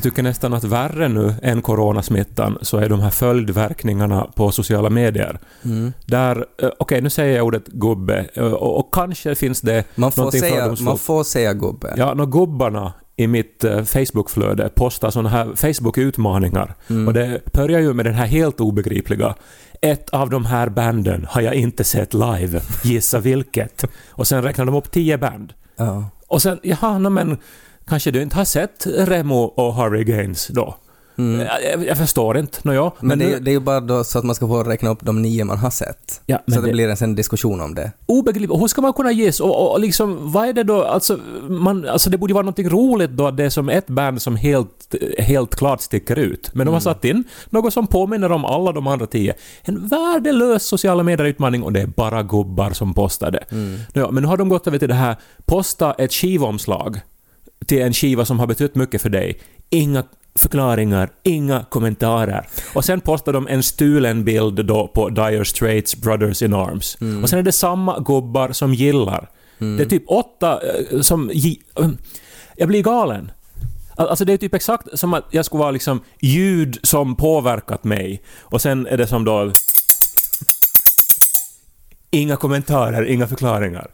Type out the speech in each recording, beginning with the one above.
Jag tycker nästan att värre nu än coronasmittan så är de här följdverkningarna på sociala medier. Mm. Där, eh, okej nu säger jag ordet gubbe, eh, och, och kanske finns det Man får, säga, man får säga gubbe. Ja, när gubbarna i mitt eh, Facebookflöde postar såna här Facebook-utmaningar. Mm. Och det börjar ju med den här helt obegripliga. Ett av de här banden har jag inte sett live. Gissa vilket? Och sen räknar de upp tio band. Ja. Och sen, jaha, no, men kanske du inte har sett Remo och Harry Gaines då? Mm. Jag, jag, jag förstår inte. No, ja, Men, det, nu- är- det är ju bara då så att man ska få räkna upp de nio man har sett. Ja, så men det, det- blir en sen diskussion om det. obegripligt. Hur ska man kunna gissa? Och, och, liksom, vad är det då? Alltså, man, alltså det borde ju vara någonting roligt då att det är som ett band som helt, helt klart sticker ut. Men de har satt in något som påminner om alla de andra tio. En värdelös sociala medier-utmaning och det är bara gubbar som postar det. Ja, men nu har de gått över till det här, posta ett skivomslag till en skiva som har betytt mycket för dig. Inga förklaringar, inga kommentarer. Och sen postar de en stulen bild då på Dire Straits Brothers in Arms. Och sen är det samma gubbar som gillar. Det är typ åtta eh, som... um, Jag blir galen. Al- Alltså det är typ exakt som att jag skulle vara liksom ljud som påverkat mig. Och sen är det som då... Inga kommentarer, inga förklaringar.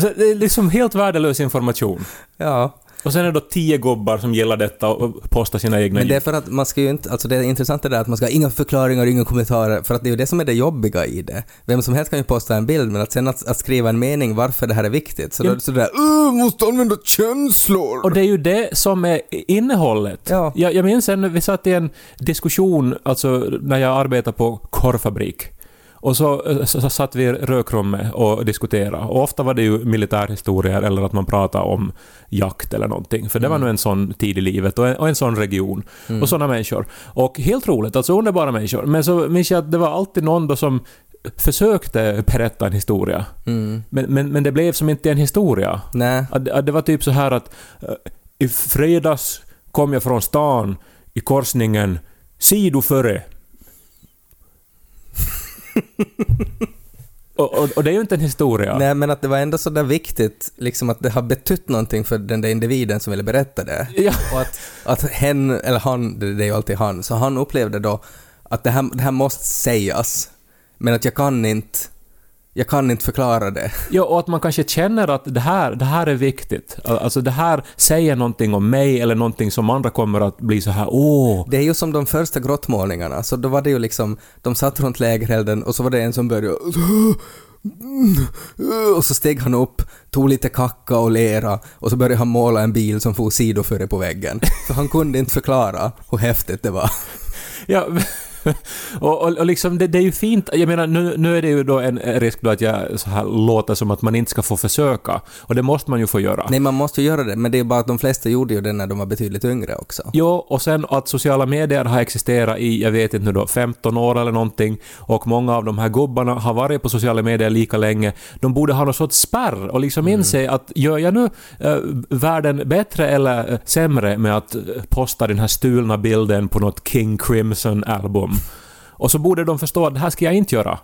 Så det är liksom helt värdelös information. Ja, Och sen är det då tio gubbar som gillar detta och postar sina egna men det är för att man ska ju inte, alltså det intressanta är att man ska ha inga förklaringar, inga kommentarer, för att det är ju det som är det jobbiga i det. Vem som helst kan ju posta en bild, men att sen att, att skriva en mening varför det här är viktigt, så då är det sådär "Åh, måste använda känslor! Och det är ju det som är innehållet. Ja. Jag, jag minns en, vi satt i en diskussion, alltså när jag arbetade på korvfabrik. Och så, eh, så, så satt vi i rökrummet och diskuterade. Och ofta var det ju militärhistorier eller att man pratade om jakt eller någonting. För det var nog en sån tid i livet och en, och en sån region. Och såna människor. Och helt roligt, alltså underbara människor. Men så minns jag att det var alltid någon då som försökte berätta en historia. Mm. Men, men, men det blev som inte en historia. Nej. Att, att det var typ så här att eh, i fredags kom jag från stan i korsningen sido före. och, och, och det är ju inte en historia. Nej, men att det var ändå så där viktigt, liksom att det har betytt någonting för den där individen som ville berätta det. Ja. Och att, att hen, eller han, det det är ju alltid han, så han upplevde då att det här, det här måste sägas, men att jag kan inte, jag kan inte förklara det. Ja, och att man kanske känner att det här, det här är viktigt. Alltså det här säger någonting om mig eller någonting som andra kommer att bli så här åh. Det är ju som de första grottmålningarna, så då var det ju liksom, de satt runt lägerelden och så var det en som började och så steg han upp, tog lite kacka och lera och så började han måla en bil som for sidoföre på väggen. För han kunde inte förklara hur häftigt det var. Ja, och, och, och liksom det, det är ju fint. Jag menar, nu, nu är det ju då en risk då att jag så här låter som att man inte ska få försöka. Och det måste man ju få göra. Nej, man måste göra det, men det är bara att de flesta gjorde ju det när de var betydligt yngre också. Jo, och sen att sociala medier har existerat i, jag vet inte nu då, 15 år eller någonting. Och många av de här gubbarna har varit på sociala medier lika länge. De borde ha någon sorts spärr och liksom inse att gör jag nu eh, världen bättre eller eh, sämre med att eh, posta den här stulna bilden på något King Crimson-album? Och så borde de förstå att det här ska jag inte göra.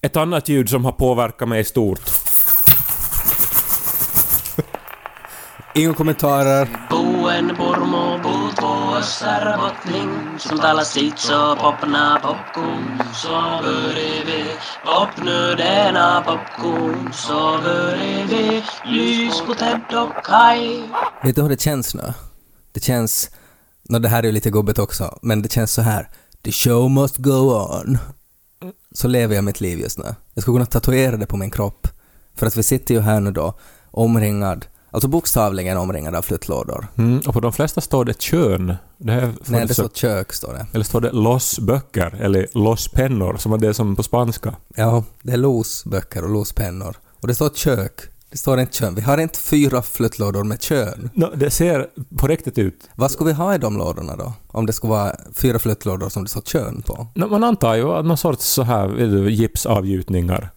Ett annat ljud som har påverkat mig stort. Inga kommentarer. Buen pormo puut vuossar botling, som talar sitt så popna popcorn, så börjar vi popnu denna popcorn, så börjar vi lys på Ted och Kai. Vet du hur det känns nu? Det känns... Nå, det här är ju lite gubbigt också, men det känns så här. The show must go on. Så lever jag mitt liv just nu. Jag skulle kunna tatuera det på min kropp. För att vi sitter ju här nu då, omringad Alltså bokstavligen omringad av flyttlådor. Mm, och på de flesta står det kön. Det här Nej, det så- står kök, står det. Eller står det los böcker eller los pennor som är det som på spanska. Ja, det är losböcker och lospennor. Och det står kök. Det står inte kön. Vi har inte fyra flyttlådor med kön. No, det ser på riktigt ut. Vad skulle vi ha i de lådorna då? Om det skulle vara fyra flyttlådor som det står kön på? No, man antar ju att någon sorts så här gipsavgjutningar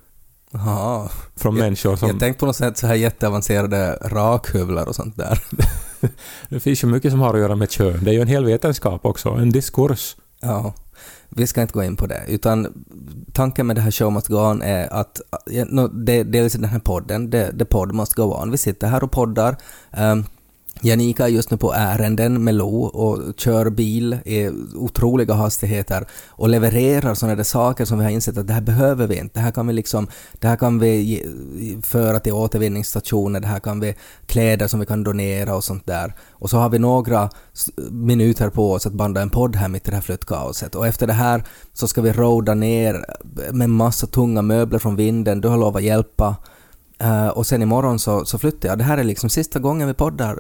Jaha. från Jag- människor som... Jag tänkte på något sätt så här jätteavancerade rakhuvlar och sånt där. Det finns ju mycket som har att göra med kön. Det är ju en hel vetenskap också, en diskurs. Ja, vi ska inte gå in på det. Utan tanken med det här Show Must Go On är att no, det, dels liksom i den här podden, det, det podd must go on. Vi sitter här och poddar. Um, Janika är just nu på ärenden med Lo och kör bil i otroliga hastigheter och levererar sådana där saker som vi har insett att det här behöver vi inte. Det här kan vi liksom, det här kan vi ge- föra till återvinningsstationer, det här kan vi kläder som vi kan donera och sånt där. Och så har vi några minuter på oss att banda en podd här mitt i det här flyttkaoset. Och efter det här så ska vi roada ner med massa tunga möbler från vinden. Du har lovat hjälpa. Eh, och sen imorgon så, så flyttar jag. Det här är liksom sista gången vi poddar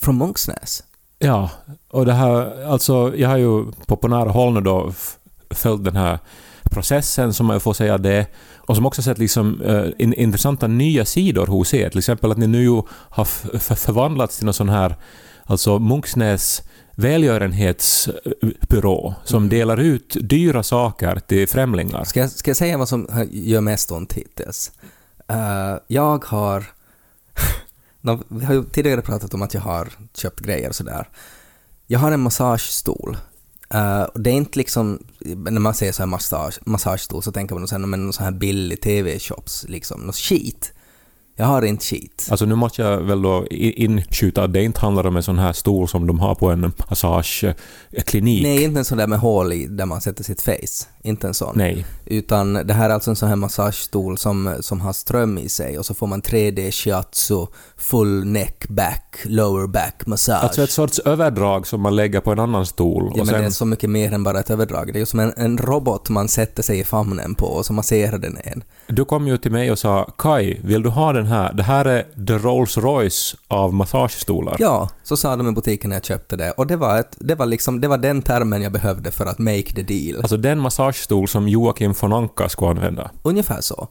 från Munksnäs. Ja, och det här, alltså jag har ju på, på nära håll nu då följt den här processen, som jag får säga det, och som också sett liksom eh, in, intressanta nya sidor hos er. Till exempel att ni nu ju har förvandlats till någon sån här, alltså Munksnäs välgörenhetsbyrå som delar ut dyra saker till främlingar. Ska jag, ska jag säga vad som gör mest ont hittills? Eh, jag har... Vi har ju tidigare pratat om att jag har köpt grejer och sådär. Jag har en massagestol. Eh, och det är inte liksom... När man säger så här massage, massagestol så tänker man så här, men någon sån här billig TV-shops, liksom. Något skit. Jag har inte skit. Alltså nu måste jag väl då inskjuta att det inte handlar om en sån här stol som de har på en massageklinik. Nej, inte en sån där med hål i där man sätter sitt face. Inte en sån. Nej. Utan det här är alltså en sån här massagestol som, som har ström i sig och så får man 3D shiatsu, full neck, back, lower back massage. Alltså ett sorts överdrag som man lägger på en annan stol. ja, men det är sen, så mycket mer än bara ett överdrag. Det är ju som en, en robot man sätter sig i famnen på och så masserar den en. du kom ju till mig och sa Kai, vill du ha den här? Det här är the Rolls Royce av massagestolar. Ja, så sa de i butiken när jag köpte det och det var, ett, det var liksom, det var den termen jag behövde för att make the deal. Alltså den massagestol som Joakim von Anka skulle använda. Ungefär så.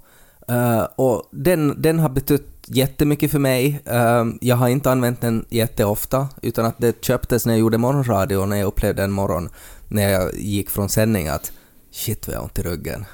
Eh, och den, den har betytt jättemycket för mig. Eh, jag har inte använt den jätteofta, utan att det köptes när jag gjorde morgonradio, när jag upplevde en morgon när jag gick från sändning att shit vad jag har ont i ryggen.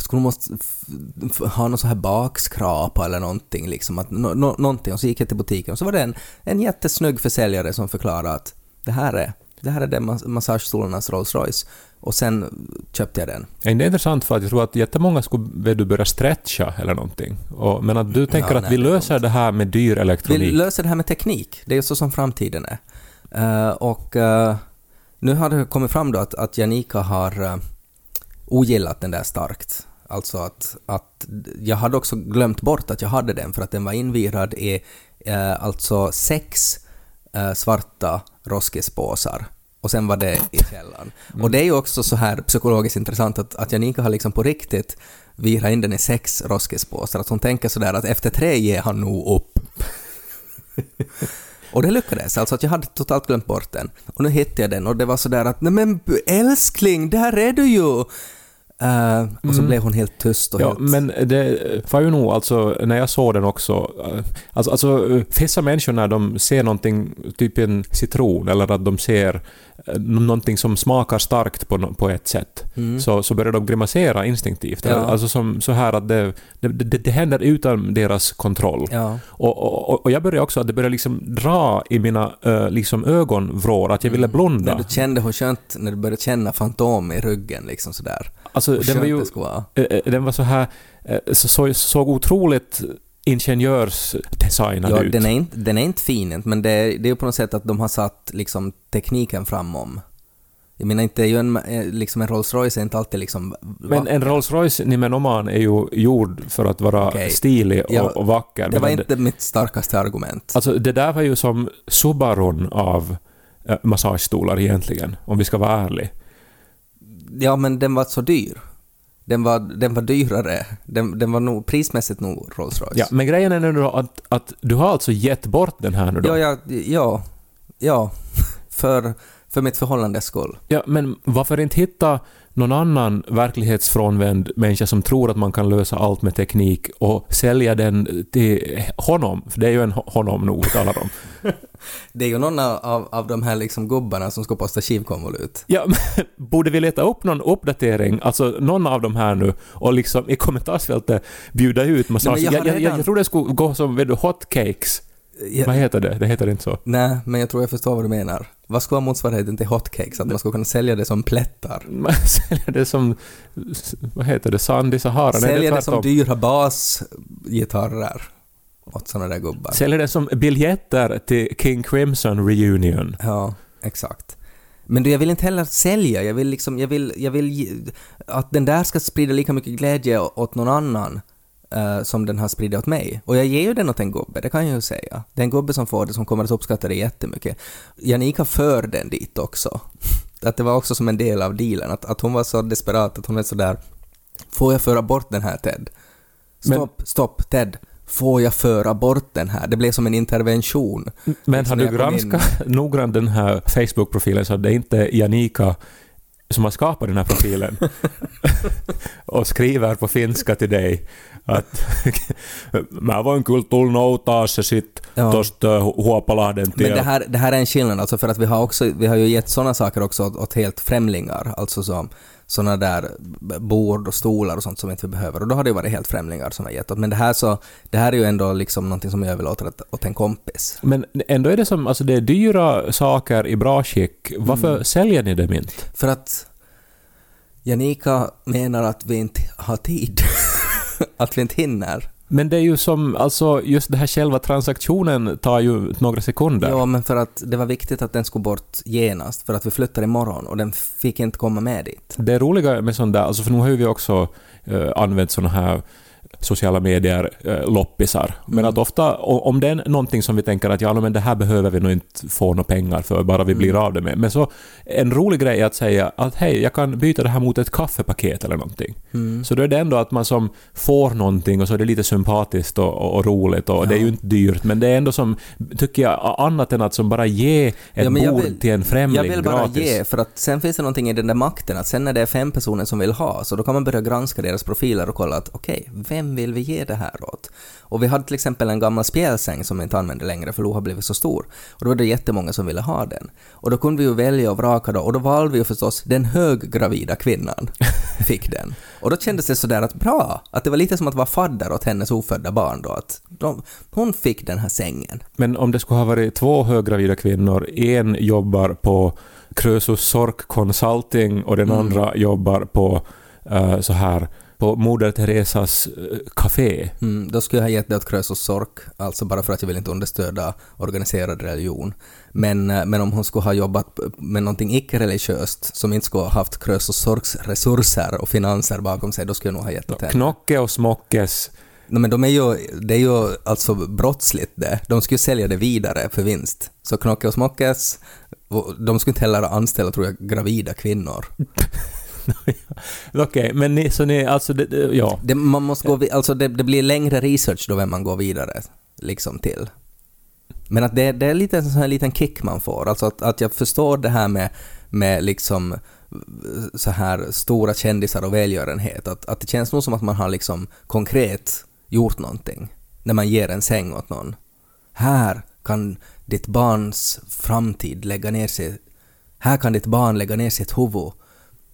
Skulle måste f- f- ha någon så här bakskrapa eller någonting liksom, att no, no, någonting. Och så gick jag till butiken och så var det en, en jättesnygg försäljare som förklarade att det här är, det här är den mas- massagestolarnas Rolls Royce. Och sen köpte jag den. Är det intressant för att jag tror att jättemånga skulle du börja stretcha eller någonting. Och, men att du tänker Ja, att nej, vi löser det här med dyr Vi elektronik. löser det här med teknik. Det är ju så som framtiden är. Eh, och eh, nu har det kommit fram då att, att Janika har uh, ogillat den där starkt. Alltså att, att jag hade också glömt bort att jag hade den för att den var invirad i eh, alltså sex eh, svarta roskispåsar. Och sen var det i källaren. Och det är ju också så här psykologiskt intressant att, att Janika har liksom på riktigt virat in den i sex roskispåsar. Att hon tänker sådär att efter tre ger han nog upp. Och det lyckades, alltså att jag hade totalt glömt bort den. Och nu hittade jag den och det var sådär att nej men älskling, där är du ju! Eh, och så blev hon helt tyst och Ja, helt... men det var ju nog alltså, när jag såg den också, eh, alltså, alltså vissa människor när de ser någonting, typ en citron, eller att de ser eh, någonting som smakar starkt på, på ett sätt, Mm. så, så börjar de grimasera instinktivt. Ja. Alltså som så här att det, det, det, det händer utan deras kontroll. Ja. Och, och, och jag började också att det började liksom dra i mina uh, liksom ögonvrår, att jag ville blunda. När du kände hur skönt, när du började känna fantom i ryggen liksom sådär. Alltså, den var ju... det. Eh, eh, den var så här, eh, så, så, såg otroligt ingenjörsdesignad Ja, ut. den är, inte, den är inte fin men det är, det är på något sätt att de har satt liksom tekniken framom. Jag menar inte, det ju en, liksom en Rolls Royce är inte alltid liksom... Men en Rolls Royce Nimenoman är ju gjord för att vara Okej. stilig och, Ja, och vacker. det var Men inte mitt starkaste argument. Alltså det där var ju som Subarun av massagestolar egentligen, om vi ska vara ärliga. Ja, men den var så dyr. Den var, den var dyrare. Den, den var nog prismässigt nog Rolls Royce. Ja, men grejen är nu då att, att du har alltså gett bort den här nu då? ja, ja, ja, ja. För, för mitt förhållandes skull. Ja, men varför inte hitta någon annan verklighetsfrånvänd människa som tror att man kan lösa allt med teknik och sälja den till honom? För det är ju en honom nog vi talar om. Det är ju någon av, av, de här liksom gubbarna som ska posta skivkonvolut. Ja, men borde vi leta upp någon uppdatering, alltså någon av de här nu, och liksom i kommentarsfältet bjuda ut massa... Nej, men jag jag, har jag, jag, redan- tror det skulle gå som vet du, hotcakes. Ja, Vad heter det? Det heter inte så. Nej, men jag tror jag förstår vad du menar. Vad skulle vara motsvarigheten till hotcakes? Att man skulle kunna sälja det som plättar? Man säljer det som... Vad heter det? Sand i Sahara? Nej, Sälja det är det som dyra basgitarrer åt sådana där gubbar. Säljer det som biljetter till King Crimson Reunion. Ja, exakt. Men du, jag vill inte heller sälja, jag vill liksom, jag vill, jag vill att den där ska sprida lika mycket glädje åt någon annan eh, som den har spridit åt mig. Och jag ger ju den åt en gubbe, det kan jag ju säga. Det är en gubbe som får det, som kommer att uppskatta det jättemycket. Janika för den dit också. Att det var också som en del av dealen, att, att hon var så desperat att hon är sådär Får jag föra bort den här Ted? Men- Stopp, stopp Ted! Får jag föra bort den här? Det blev som en intervention. Men Liksom har du in. granskat noggrant den här Facebook-profilen så att det inte är Janika som har skapat den här profilen och skriver på finska till dig att mä voin kyllä tulla noutaa se sit Ja. tosta Huopalahden Men det här, det här är en skillnad, alltså för att vi har, också, vi har ju gett sådana saker också åt, åt helt främlingar, alltså som sådana där bord och stolar och sånt som inte vi behöver. Och då har det ju varit helt främlingar som har gett åt. Men det här, så, det här är ju ändå liksom någonting som jag överlåter åt, åt en kompis. Men ändå är det som, alltså det är dyra saker i bra skick. Varför Mm. säljer ni dem inte? För att Janika menar att vi inte har tid. att vi inte hinner. Men det är ju som, alltså just det här själva transaktionen tar ju några sekunder. Ja, men för att det var viktigt att den skulle bort genast, för att vi flyttar imorgon och den fick inte komma med dit. Det roliga med sånt där, alltså för nu har ju vi också eh, använt såna här sociala medier eh, loppisar. Men Mm. att ofta, om det är någonting som vi tänker att ja, men det här behöver vi nog inte få några pengar för, bara vi blir Mm. av det med. Men så en rolig grej är att säga att hej, jag kan byta det här mot ett kaffepaket eller någonting. Mm. Så då är det ändå att man som får någonting och så är det lite sympatiskt och, och, och roligt och det är ju inte dyrt, men det är ändå som, tycker jag, annat än att som bara ge ett Ja, bord vill- till en främling Jag vill bara gratis. ge, för att sen finns det någonting i den där makten, att sen när det är fem personer som vill ha, så då kan man börja granska deras profiler och kolla att okej, vem vill vi ge det här åt? Och vi hade till exempel en gammal spjälsäng som vi inte använder längre för Lo har blivit så stor. Och då var det jättemånga som ville ha den. Och då kunde vi ju välja och vraka då, och då valde vi ju förstås den höggravida kvinnan fick den. Och då kändes det sådär att bra, att det var lite som att vara fadder åt hennes ofödda barn då, att de, hon fick den här sängen. Men om det skulle ha varit två höggravida kvinnor, en jobbar på Krösus Sork Consulting och den Mm. andra jobbar på eh, så här på Moder Teresas uh, café. Mm, då skulle jag ha gett det åt Krösus Sork, alltså bara för att jag vill inte understödja organiserad religion. Men, eh, men om hon skulle ha jobbat med någonting icke-religiöst som inte skulle ha haft Krösus Sorks resurser och finanser bakom sig, då skulle jag nog ha gett åt henne. Knocke och Smockes. Nej, men de är ju, det är ju alltså brottsligt det. De skulle sälja det vidare för vinst. Så Knocke och Smockes, de skulle inte heller anställa, tror jag, gravida kvinnor. Okej, men ni, så ni, alltså, det, det, ja. Det, man måste gå, alltså det, det blir längre research då vem man går vidare liksom till. Men att det, det är lite en sån här liten kick man får, alltså att, att jag förstår det här med, med liksom så här stora kändisar och välgörenhet, att, att det känns nog som att man har liksom konkret gjort någonting när man ger en säng åt någon. Här kan ditt barns framtid lägga ner sig, här kan ditt barn lägga ner sitt huvud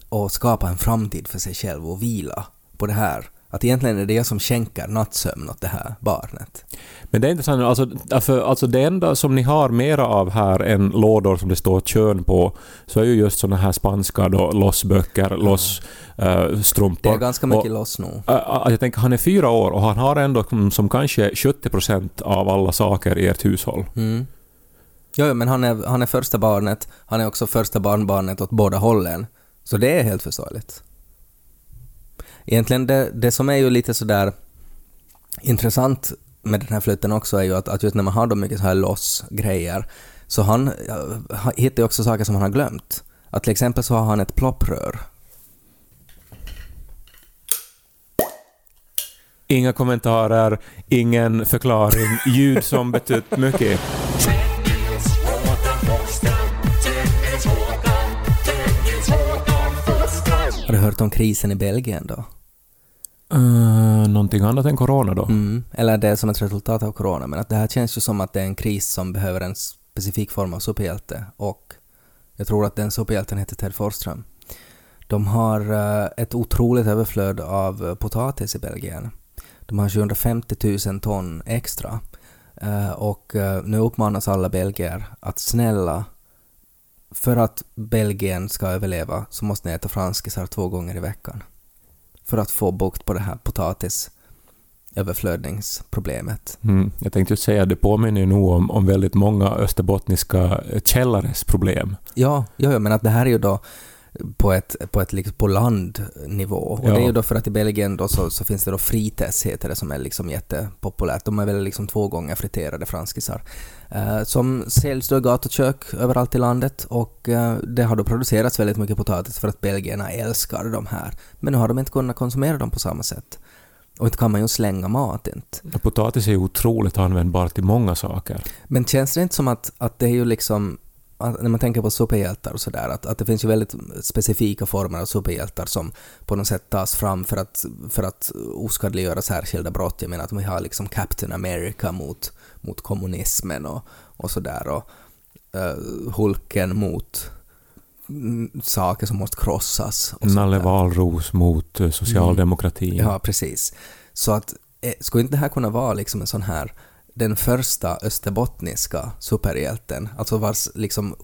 och skapa en framtid för sig själv och vila på det här. Att egentligen är det jag som skänker nattsömn åt det här barnet. Men det är intressant, alltså, alltså, alltså det enda som ni har mera av här än lådor som det står kön på, så är ju just såna här spanska då, lossböcker, lossstrumpor. Det är ganska mycket och, loss nu. Äh, jag tänker, han är fyra år och han har ändå som, kanske 70% av alla saker i ert hushåll. Mm. Jo, men han är, han är första barnet, han är också första barnbarnet åt båda hållen. Så det är helt förståeligt. Egentligen det, det som är ju lite sådär intressant med den här flytten också är ju att, att just när man har då mycket så här loss-grejer så han ja, hittar ju också saker som han har glömt. Att till exempel så har han ett plopprör Inga kommentarer, ingen förklaring, ljud som betytt mycket. Har du hört om krisen i Belgien då? Uh, någonting annat än corona då? Mm. Eller det är som ett resultat av corona, men att det här känns ju som att det är en kris som behöver en specifik form av superhjälte och jag tror att den superhjälten heter Ted Forsström. De har eh, ett otroligt överflöd av potatis i Belgien. De har 750 000 ton extra Eh, och eh, nu uppmanas alla belgier att snälla, för att Belgien ska överleva så måste ni äta franskisar två gånger i veckan. För att få bukt på det här potatisöverflödningsproblemet. Mm, jag tänkte ju säga, det påminner ju nog om, om väldigt många österbottniska källares problem. Ja, ja, ja, men att det här är ju då på ett, på ett liksom på landnivå. Och Ja. det är ju då för att i Belgien då så, så finns det då frites heter det som är liksom jättepopulärt. De är väl liksom två gånger friterade franskisar. Eh, som säljs då i gatukök överallt i landet och eh, det har då producerats väldigt mycket potatis för att belgierna älskar de här. Men nu har de inte kunnat konsumera dem på samma sätt. Och inte kan man ju slänga mat inte. Potatis är ju otroligt användbart till många saker. Men känns det inte som att, att det är ju liksom när man tänker på superhjältar och sådär, att, att det finns ju väldigt specifika former av superhjältar som på något sätt tas fram för att, för att oskadliggöra särskilda brott. Jag menar att vi har liksom Captain America mot, mot kommunismen och, och sådär och uh, Hulken mot mm, saker som måste krossas. Och Nalle. Wahlroos mot eh, socialdemokratin. Ja, precis. Så att, eh, skulle inte det här kunna vara liksom en sån här den första österbottniska superhjälten, alltså vars liksom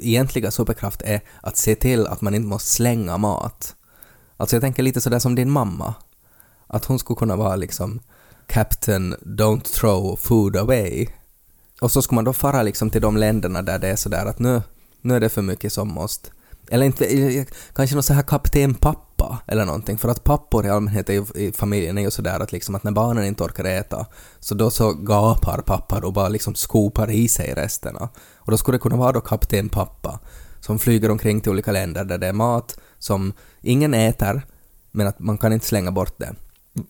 egentliga superkraft är att se till att man inte måste slänga mat. Alltså jag tänker lite sådär som din mamma. Att hon skulle kunna vara liksom Captain Don't throw food away. Och så skulle man då fara liksom till de länderna där det är sådär att nu, nu är det för mycket som måste eller inte, kanske någon så här kapten pappa eller någonting, för att pappor i allmänhet ju, i familjen är ju sådär att liksom att när barnen inte orkar äta, så då så gapar pappar och bara liksom skopar i sig resterna. Och då skulle det kunna vara då kapten pappa, som flyger omkring till olika länder där det är mat som ingen äter, men att man kan inte slänga bort det.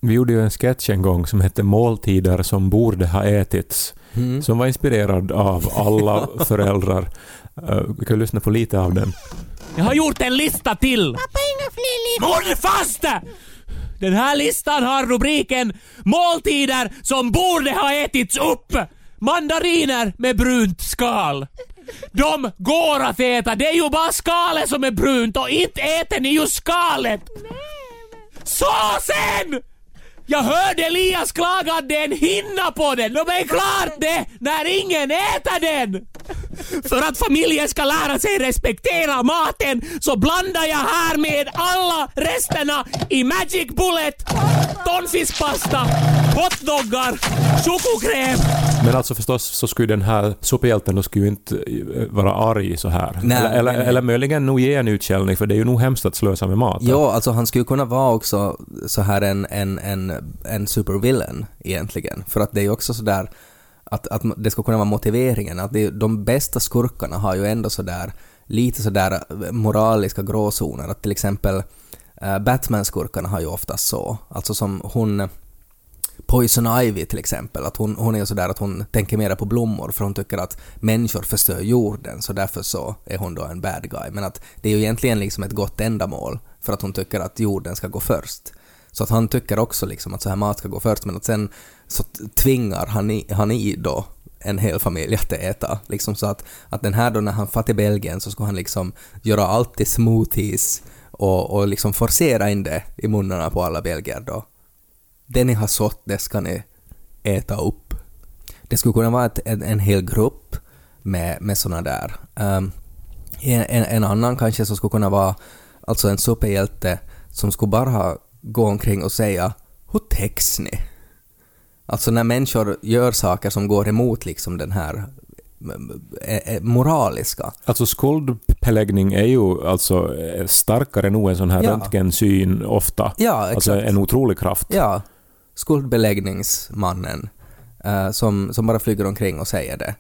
Vi gjorde ju en sketch en gång som hette Måltider som borde ha ätits. Mm. Som var inspirerad av alla föräldrar. Eh, Vi kan lyssna på lite av den. Jag har gjort en lista till! Pappa, inga fler listor! Fast! Den här listan har rubriken Måltider som borde ha ätits upp! Mandariner med brunt skal. De går att äta, det är ju bara skalet som är brunt och inte äter ni ju skalet! Såsen! Jag hörde Elias klaga att det är en hinna på den. De är klart det när ingen äter den! För att familjen ska lära sig respektera maten så blandar jag här med alla resterna i Magic Bullet, tonfiskpasta, hotdoggar, chokokräm. Men alltså förstås så skulle den här superhjälten då skulle ju inte eh, vara arg så här. Nej, eller, eller, nej, eller möjligen nog ge en utskällning för det är ju nog hemskt att slösa med mat. Ja, alltså han skulle kunna vara också så här en, en, en, en supervillain egentligen. För att det är ju också sådär att, att det ska kunna vara motiveringen. Att det, de bästa skurkarna har ju ändå sådär lite sådär moraliska gråzoner. Att till exempel äh, Batman-skurkarna har ju oftast så. Alltså som hon Poison Ivy till exempel, att hon, hon är ju sådär att hon tänker mera på blommor för hon tycker att människor förstör jorden så därför så är hon då en bad guy. Men att det är ju egentligen liksom ett gott ändamål för att hon tycker att jorden ska gå först. Så att han tycker också liksom att så här mat ska gå först men att sen så tvingar han i, han i då en hel familj att äta. Liksom så att, att den här då när han fattar i Belgien så ska han liksom göra allt till smoothies och, och liksom forcera in det i munnarna på alla belgier då det ni har sått, det ska ni äta upp. Det skulle kunna vara ett, en, en hel grupp med, med såna där. Um, en, en, en annan kanske som skulle kunna vara alltså en superhjälte som skulle bara ha gå omkring och säga ”Hur täcks ni?” Alltså när människor gör saker som går emot liksom den här eh, eh, moraliska. Alltså skuldbeläggning är ju alltså eh, starkare nog en sån här Ja. röntgensyn ofta. Ja, exakt. Alltså en otrolig kraft. Ja, skuldbeläggningsmannen eh, som, som bara flyger omkring och säger det.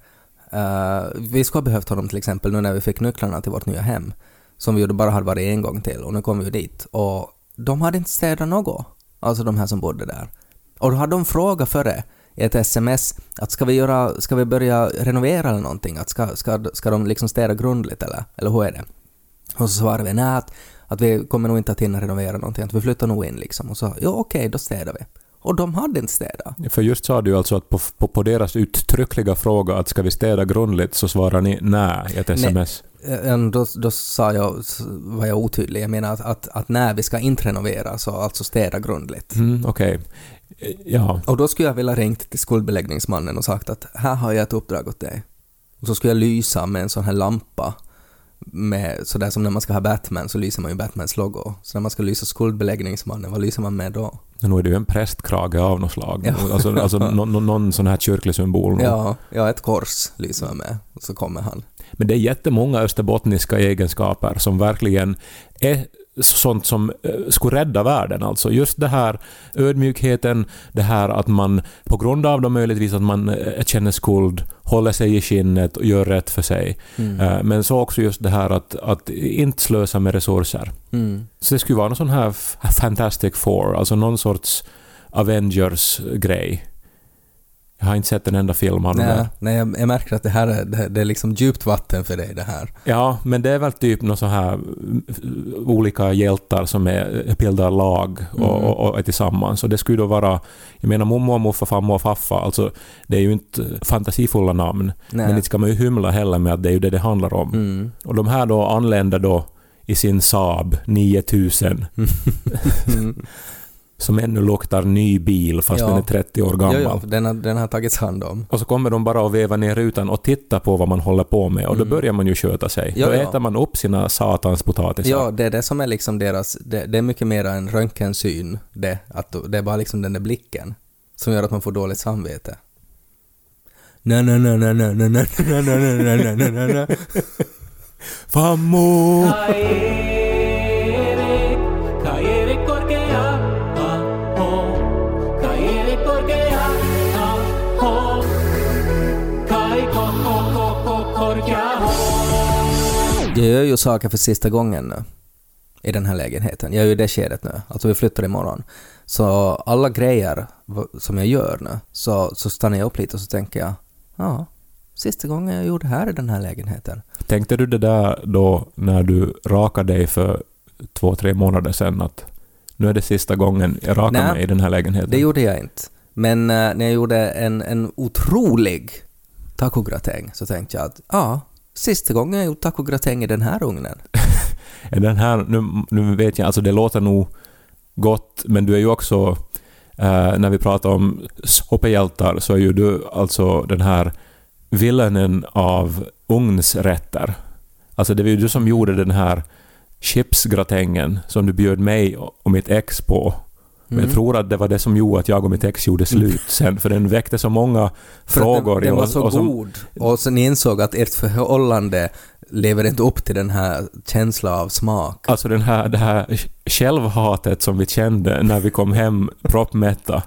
Eh, vi skulle ha behövt honom till exempel nu när vi fick nycklarna till vårt nya hem, som vi ju bara hade varit en gång till och nu kom vi ju dit och de hade inte städat något, alltså de här som bodde där. Och då hade de frågat före i ett sms att ska vi, göra, ska vi börja renovera eller någonting? Att ska, ska, ska de liksom städa grundligt eller, eller hur är det? Och så svarade vi nej, att, att vi kommer nog inte att hinna renovera någonting, att vi flyttar nog in liksom. Och så, ja okej, då städar vi. Och de hade inte städat. För just sa du alltså att på, på, på deras uttryckliga fråga att ska vi städa grundligt så svarar ni nej i ett sms. Eh, Då, då sa jag, var jag otydlig, jag menar att, att, att när vi ska inte renovera så alltså städa grundligt. Mm, Okej. Ja. Och då skulle jag vilja ringt till skuldbeläggningsmannen och sagt att här har jag ett uppdrag åt dig. Och så skulle jag lysa med en sån här lampa med sådär som när man ska ha Batman så lyser man ju Batmans logo. Så när man ska lysa skuldbeläggningsmannen, vad lyser man med då? Nu är det ju en prästkrage av något slag. Ja. Alltså, alltså någon, någon- någon sån här kyrklig symbol. Ja, ja, ett kors lyser man med. Och så kommer han. Men det är jättemånga österbottniska egenskaper som verkligen är sånt som eh, skulle rädda världen. Alltså just det här ödmjukheten, det här att man på grund av då möjligtvis att man eh, känner skuld, håller sig i skinnet och gör rätt för sig. Mm. Eh, Men så också just det här att, att inte slösa med resurser. Mm. Så det skulle vara någon sån här Fantastic Four, alltså någon sorts Avengers-grej. Jag har inte sett en enda film av det Nej, där. nej jag, jag märker att det här är, det, det är liksom djupt vatten för dig det här. Ja, men det är väl typ någon så här mm, olika hjältar som är bildar lag och, Mm. och, och är tillsammans. Och det skulle då vara, jag menar mormor, morfar, farmor och faffa, alltså det är ju inte fantasifulla namn. Nej. Men inte ska man ju hymla heller med att det är ju det det handlar om. Mm. Och de här då anländer då i sin Saab 9000 Mm. som ännu luktar ny bil fast Ja. den är 30 år Jo, gammal. jo, den, har, den har tagits hand om. Och så kommer de bara att veva ner rutan och titta på vad man håller på med och då Mm. börjar man ju sköta sig. Ja, då ja. äter man upp sina satans potatisar. Ja, det är det som är liksom deras, det, det är mycket mer en röntgensyn, det, att det är bara liksom den där blicken som gör att man får dåligt samvete. Na na na na na na na na na na na na na na Fammo! Jag gör ju saker för sista gången nu. I den här lägenheten. Jag är ju i det skedet nu. Alltså vi flyttar imorgon. Så alla grejer som jag gör nu, så, så stannar jag upp lite och så tänker jag, ja, sista gången jag gjorde det här i den här lägenheten. Tänkte du det där då när du rakade dig för två, tre månader sedan att nu är det sista gången jag rakar Nej, mig i den här lägenheten? Det gjorde jag inte. Men eh, när jag gjorde en, en otrolig tacogratäng så tänkte jag att ja, sista gången jag gjort tacogratäng i den här ugnen. Den här, nu, nu vet jag, alltså det låter nog gott, men du är ju också, eh, när vi pratar om soppehjältar så är ju du alltså den här villainen av ugnsrätter. Alltså det var ju du som gjorde den här chipsgratängen som du bjöd mig och mitt ex på. Men Mm. jag tror att det var det som gjorde att jag och mitt ex gjorde slut sen, för den väckte så många För frågor. Den, den var så och som- god. Och sen insåg att ert förhållande lever inte upp till den här känslan av smak. Alltså den här, det här självhatet som vi kände när vi kom hem proppmätta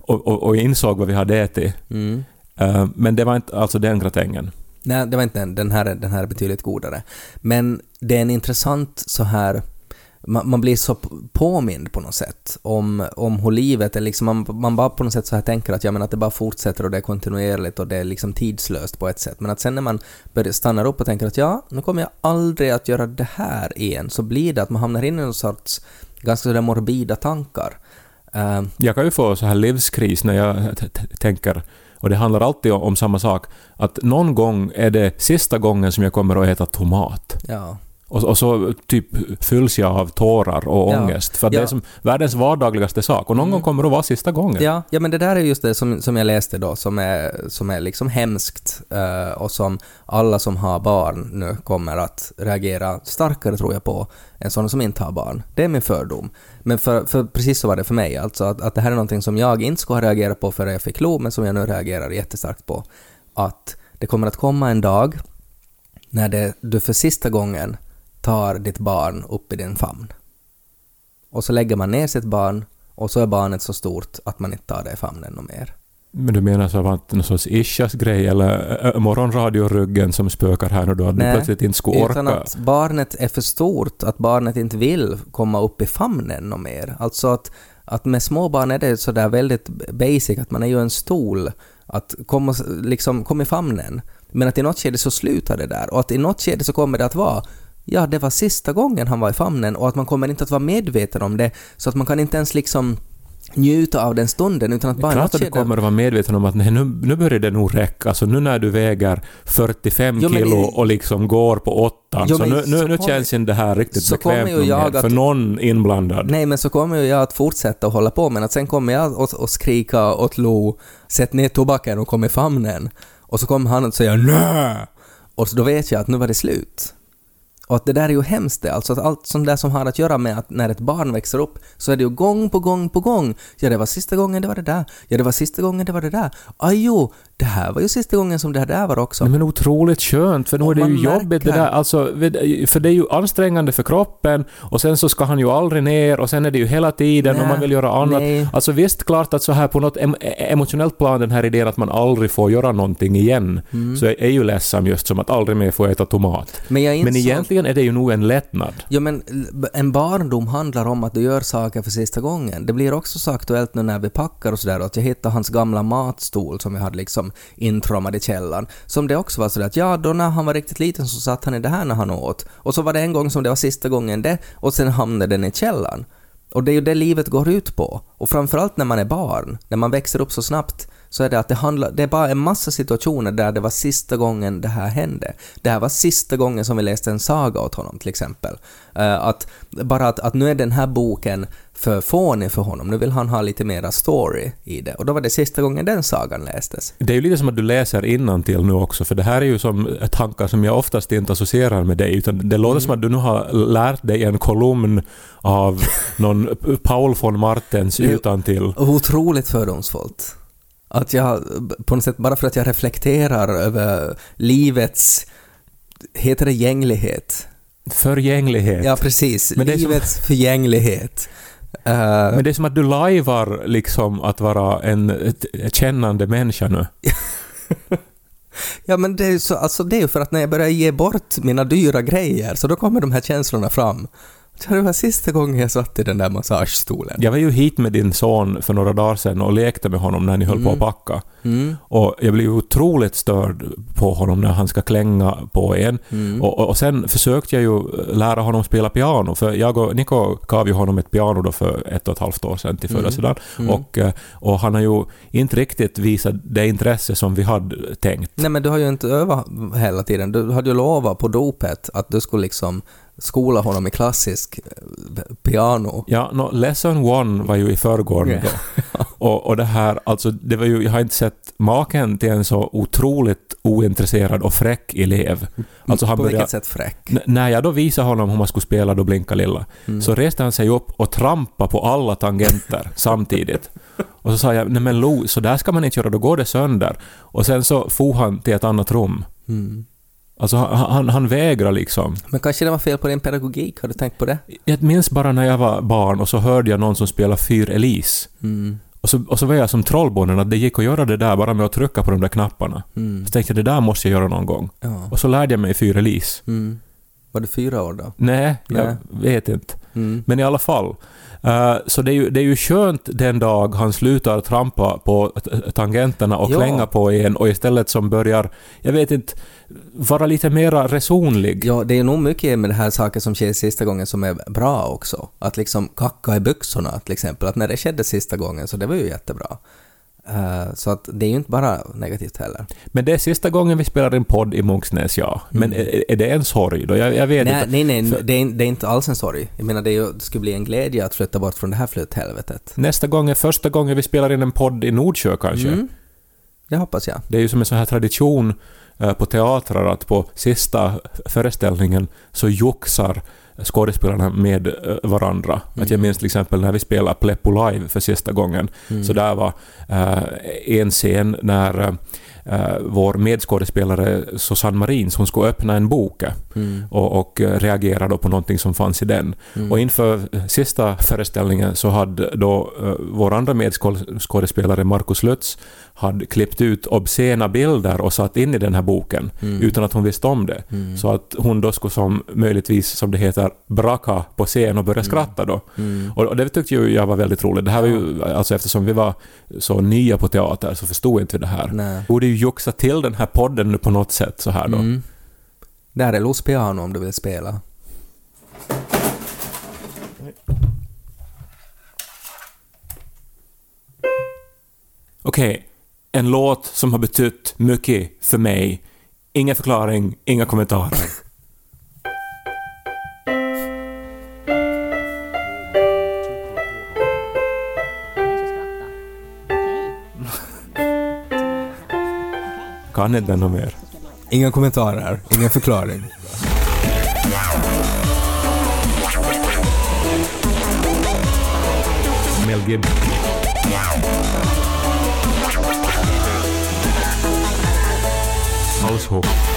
och, och, och insåg vad vi hade ätit. Mm. Eh, men det var inte alltså den gratängen. Nej, det var inte den. Den här, är- den här är betydligt godare. Men det är en intressant så här... Man, man blir så påmind på något sätt om, om hur livet är liksom, man, man bara på något sätt så här tänker att, ja, men att det bara fortsätter och det är kontinuerligt och det är liksom tidslöst på ett sätt. Men att sen när man börjar stannar upp och tänker att ja, nu kommer jag aldrig att göra det här igen, så blir det att man hamnar in i någon sorts ganska sådär morbida tankar. Eh, Jag kan ju få så här livskris när jag tänker, och det handlar alltid om, om samma sak, att någon gång är det sista gången som jag kommer att äta tomat. ja. Och, och så typ fylls jag av tårar och Ja. ångest. För att det Ja. är som världens vardagligaste sak. Och någon Mm. gång kommer det att vara sista gången. Ja, ja men det där är just det som, som jag läste då, som är, som är liksom hemskt eh, och som alla som har barn nu kommer att reagera starkare tror jag på än sådana som inte har barn. Det är min fördom. Men för, för precis så var det för mig, alltså att, att det här är någonting som jag inte skulle ha reagerat på förrän jag fick Lo, men som jag nu reagerar jättestarkt på. Att det kommer att komma en dag när det, du för sista gången tar ditt barn upp i din famn. Och så lägger man ner sitt barn och så är barnet så stort att man inte tar det i famnen mer. Men du menar så att någon sorts Ishas grej eller äh, morgonradioryggen som spökar här nu då? Att du Nej, plötsligt inte skulle Utan orka? att barnet är för stort, att barnet inte vill komma upp i famnen och mer. Alltså att, att med små barn är det sådär väldigt basic att man är ju en stol att komma, liksom, kom i famnen. Men att i något skede så slutar det där och att i något skede så kommer det att vara ja, det var sista gången han var i famnen och att man kommer inte att vara medveten om det så att man kan inte ens liksom njuta av den stunden utan att bara i Klart något att du kommer att vara medveten om att nej, nu, nu börjar det nog räcka. Alltså nu när du väger 45 Jo, kilo i- och liksom går på åttan, Jo, så nu, nu, nu kommer- känns inte det här riktigt så kommer bekvämt ju nog jag mer att- för någon inblandad. Nej, men så kommer ju jag att fortsätta att hålla på, men att sen kommer jag att, att skrika åt Lo, sätt ner tobaken och kom i famnen. Och så kommer han att säga nä Och så då vet jag att nu var det slut. Och att det där är ju hemskt det, alltså att allt sånt där som har att göra med att när ett barn växer upp så är det ju gång på gång på gång. Ja, det var sista gången det var det där. Ja, det var sista gången det var det där. Aj jo, det här var ju sista gången som det här där var också. Nej, men otroligt skönt, för nu Och är det ju jobbigt det där. Alltså, för det är ju ansträngande för kroppen och sen så ska han ju aldrig ner och sen är det ju hela tiden och Nej, man vill göra annat. nej. Alltså visst, klart att så här på något em- emotionellt plan, den här idén att man aldrig får göra någonting igen, Mm. så är, ju ledsam just som att aldrig mer få äta tomat. Men jag Men insåg- egentligen är det ju nog en lättnad. Ja men en barndom handlar om att du gör saker för sista gången. Det blir också så aktuellt nu när vi packar och sådär att jag hittade hans gamla matstol som jag hade liksom intrommad i källaren. Som det också var sådär att ja, då när han var riktigt liten så satt han i det här när han åt. Och så var det en gång som det var sista gången det och sen hamnade den i källaren. Och det är ju det livet går ut på. Och framförallt när man är barn, när man växer upp så snabbt, så är det att det handlar, det är bara en massa situationer där det var sista gången det här hände. Det här var sista gången som vi läste en saga åt honom till exempel. Eh, att, bara att, att nu är den här boken för fånig för honom, nu vill han ha lite mera story i det. Och då var det sista gången den sagan lästes. Det är ju lite som att du läser till nu också, för det här är ju som tankar som jag oftast inte associerar med dig, utan det låter som att du nu har lärt dig en kolumn av någon Paul von Martens Det är- utan till. Otroligt fördomsfullt. Att jag, på något sätt, bara för att jag reflekterar över livets, heter det gänglighet? Förgänglighet. Ja, precis. Men är som- livets förgänglighet. Eh, Men det är som att du lajvar liksom att vara en ett, ett kännande människa nu. ja, men det är ju så, alltså det är ju för att när jag börjar ge bort mina dyra grejer, så då kommer de här känslorna fram. Det var sista gången jag satt i den där massagestolen. Jag var ju hit med din son för några dagar sedan och lekte med honom när ni höll på att packa. Mm. Och jag blev otroligt störd på honom när han ska klänga på en. Mm. Och, och, och sen försökte jag ju lära honom spela piano, för jag och Niko gav ju honom ett piano då för ett och ett halvt år sedan till födelsedagen. Mm. Och, eh, och han har ju inte riktigt visat det intresse som vi hade tänkt. Nej men du har ju inte övat hela tiden. Du hade ju lovat på dopet att du skulle liksom skola honom i klassisk eh, piano. Ja, no, lesson one var ju i förrgår då. Och, och det här, alltså det var ju, jag har inte sett maken till en så otroligt ointresserad och fräck elev. Alltså han på började, vilket sätt fräck? När jag då visade honom hur man skulle spela då Blinka Lilla, så reste han sig upp och trampade på alla tangenter samtidigt. Och så sa jag, nej men Lo, så där ska man inte göra, då går det sönder. Och sen så for han till ett annat rum. Mm. Alltså han, han, han vägrar liksom. Men kanske det var fel på din pedagogik, har du tänkt på det? Jag minns bara när jag var barn och så hörde jag någon som spelade Fyr Elise. Mm. Och så, och så var jag som trollbonden att det gick att göra det där bara med att trycka på de där knapparna. Mm. Så tänkte jag det där måste jag göra någon gång. Ja. Och så lärde jag mig Fyr Elise. Mm. Var du fyra år då? Nej, jag Nej. vet inte. Mm. Men i alla fall. Eh, så det är, ju, det är ju skönt den dag han slutar trampa på tangenterna och Ja. klänga på en och istället som börjar, jag vet inte, vara lite mera resonlig. Ja, det är nog mycket med det här saker som sker sista gången som är bra också. Att liksom kacka i byxorna till exempel, att när det skedde sista gången så det var ju jättebra. Eh, så att det är ju inte bara negativt heller. Men det är sista gången vi spelar en podd i Munksnäs, ja. Men är, är det en sorg då? Jag, jag vet Mm. Nej, inte. nej, nej För- det, är, det är inte alls en sorg. Jag menar, det, ju, det skulle bli en glädje att flytta bort från det här flytthelvetet. Nästa gång är första gången vi spelar in en podd i Nordsjö kanske. Mm. Det hoppas jag. Det är ju som en sån här tradition eh, på teatrar att på sista föreställningen så joxar skådespelarna med eh, varandra. Att jag minns till exempel när vi spelade Pleppo live för sista gången. Så där var eh, en scen när eh, vår medskådespelare Susanne Marins, hon skulle öppna en bok Mm. och, och eh, reagera då på någonting som fanns i den. Och inför eh, sista föreställningen så hade då eh, vår andra medskådespelare Markus Lutz hade klippt ut obscena bilder och satt in i den här boken utan att hon visste om det. Så att hon då skulle som möjligtvis, som det heter, braka på scen och börja skratta då. Och, och det tyckte ju jag var väldigt roligt. Det här var ju, alltså eftersom vi var så nya på teater så förstod inte vi det här. Nej. Borde ju joxa till den här podden nu på något sätt så här då. Där är Los Piano om du vill spela. Okej, en låt som har betytt mycket för mig. Ingen förklaring, inga kommentarer. Kan inte den mer? Inga kommentarer, ingen förklaring. Mel Gibson. Household.